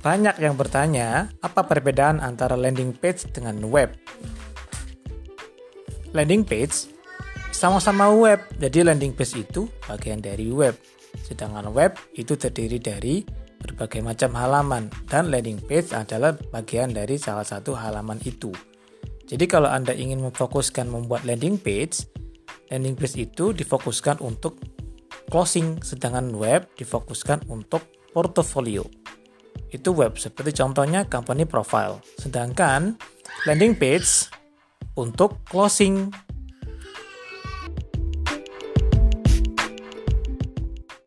Banyak yang bertanya, apa perbedaan antara landing page dengan web? Landing page sama-sama web, jadi landing page itu bagian dari web. Sedangkan web itu terdiri dari berbagai macam halaman dan landing page adalah bagian dari salah satu halaman itu. Jadi kalau Anda ingin memfokuskan membuat landing page, landing page itu difokuskan untuk closing, sedangkan web difokuskan untuk portofolio. Itu web, seperti contohnya company profile. Sedangkan landing page untuk closing